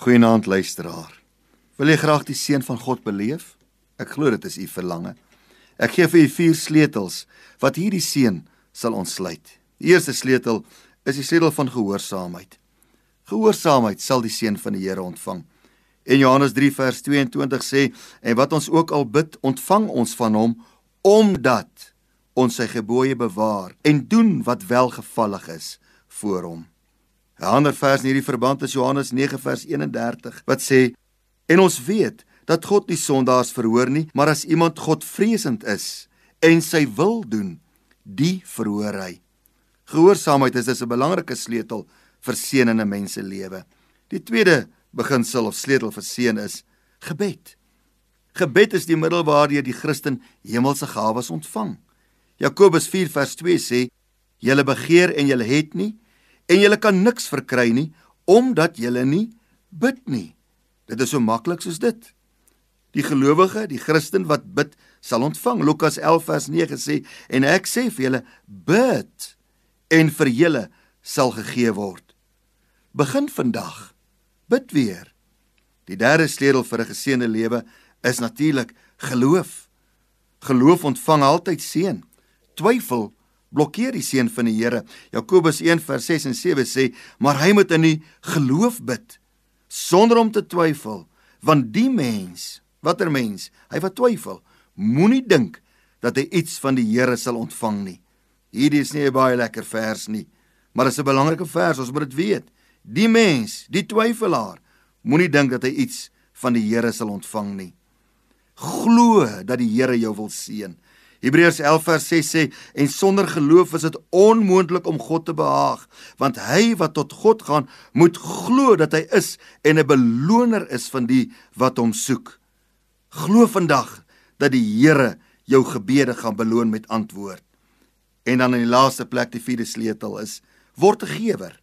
Goeienaand luisteraar. Wil jy graag die seën van God beleef? Ek glo dit is u verlange. Ek gee vir u vier sleutels wat hierdie seën sal ontsluit. Die eerste sleutel is die sleutel van gehoorsaamheid. Gehoorsaamheid sal die seën van die Here ontvang. En Johannes 3 vers 22 sê en wat ons ook al bid, ontvang ons van hom omdat ons sy gebooie bewaar en doen wat welgevallig is voor hom. 'n Ander vers in hierdie verband is Johannes 9 vers 31 wat sê en ons weet dat God nie sondaars verhoor nie, maar as iemand Godvreesend is en sy wil doen, die verhoor hy. Gehoorsaamheid is dus 'n belangrike sleutel vir seën in 'n mens se lewe. Die tweede beginsel of sleutel vir seën is gebed. Gebed is die middel waardeur die Christen hemelse gawes ontvang. Jakobus 4 vers 2 sê: "Julle begeer en julle het nie, en julle kan niks verkry nie omdat julle nie bid nie. Dit is so maklik soos dit. Die gelowige, die Christen wat bid, sal ontvang. Lukas 11 vers 9 sê en ek sê vir julle bid en vir julle sal gegee word. Begin vandag. Bid weer. Die derde sleutel vir 'n geseënde lewe is natuurlik geloof. Geloof ontvang altyd seën. Twyfel blokkeer die seën van die Here. Jakobus 1 vers 6 en 7 sê, maar hy moet in die geloof bid sonder om te twyfel, want die mens, watter mens, hy wat twyfel, moenie dink dat hy iets van die Here sal ontvang nie. Hierdie is nie 'n baie lekker vers nie, maar dit is 'n belangrike vers, ons moet dit weet. Die mens, die twyfelaar, moenie dink dat hy iets van die Here sal ontvang nie. Glo dat die Here jou wil seën. Hebreërs 11 vers 6 sê en sonder geloof is dit onmoontlik om God te behaag, want hy wat tot God gaan, moet glo dat hy is en 'n beloner is van die wat hom soek. Glo vandag dat die Here jou gebede gaan beloon met antwoord. En dan in die laaste plek die vierde sleutel is: word 'n gewer.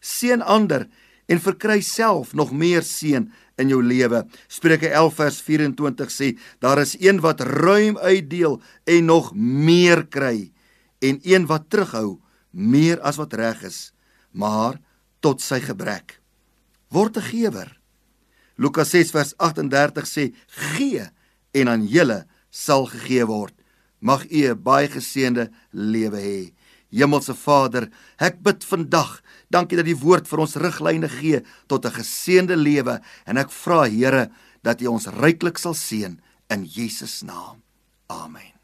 Seën ander en verkry self nog meer seën in jou lewe. Spreuke 11 vers 24 sê: Daar is een wat ruim uitdeel en nog meer kry en een wat terughou meer as wat reg is, maar tot sy gebrek. Word 'n gewer. Lukas 6 vers 38 sê: Gee en aan julle sal gegee word. Mag u 'n baie geseënde lewe hê. Hemelse Vader, ek bid vandag, dankie dat die woord vir ons riglyne gee tot 'n geseënde lewe en ek vra Here dat U ons ryklik sal seën in Jesus naam. Amen.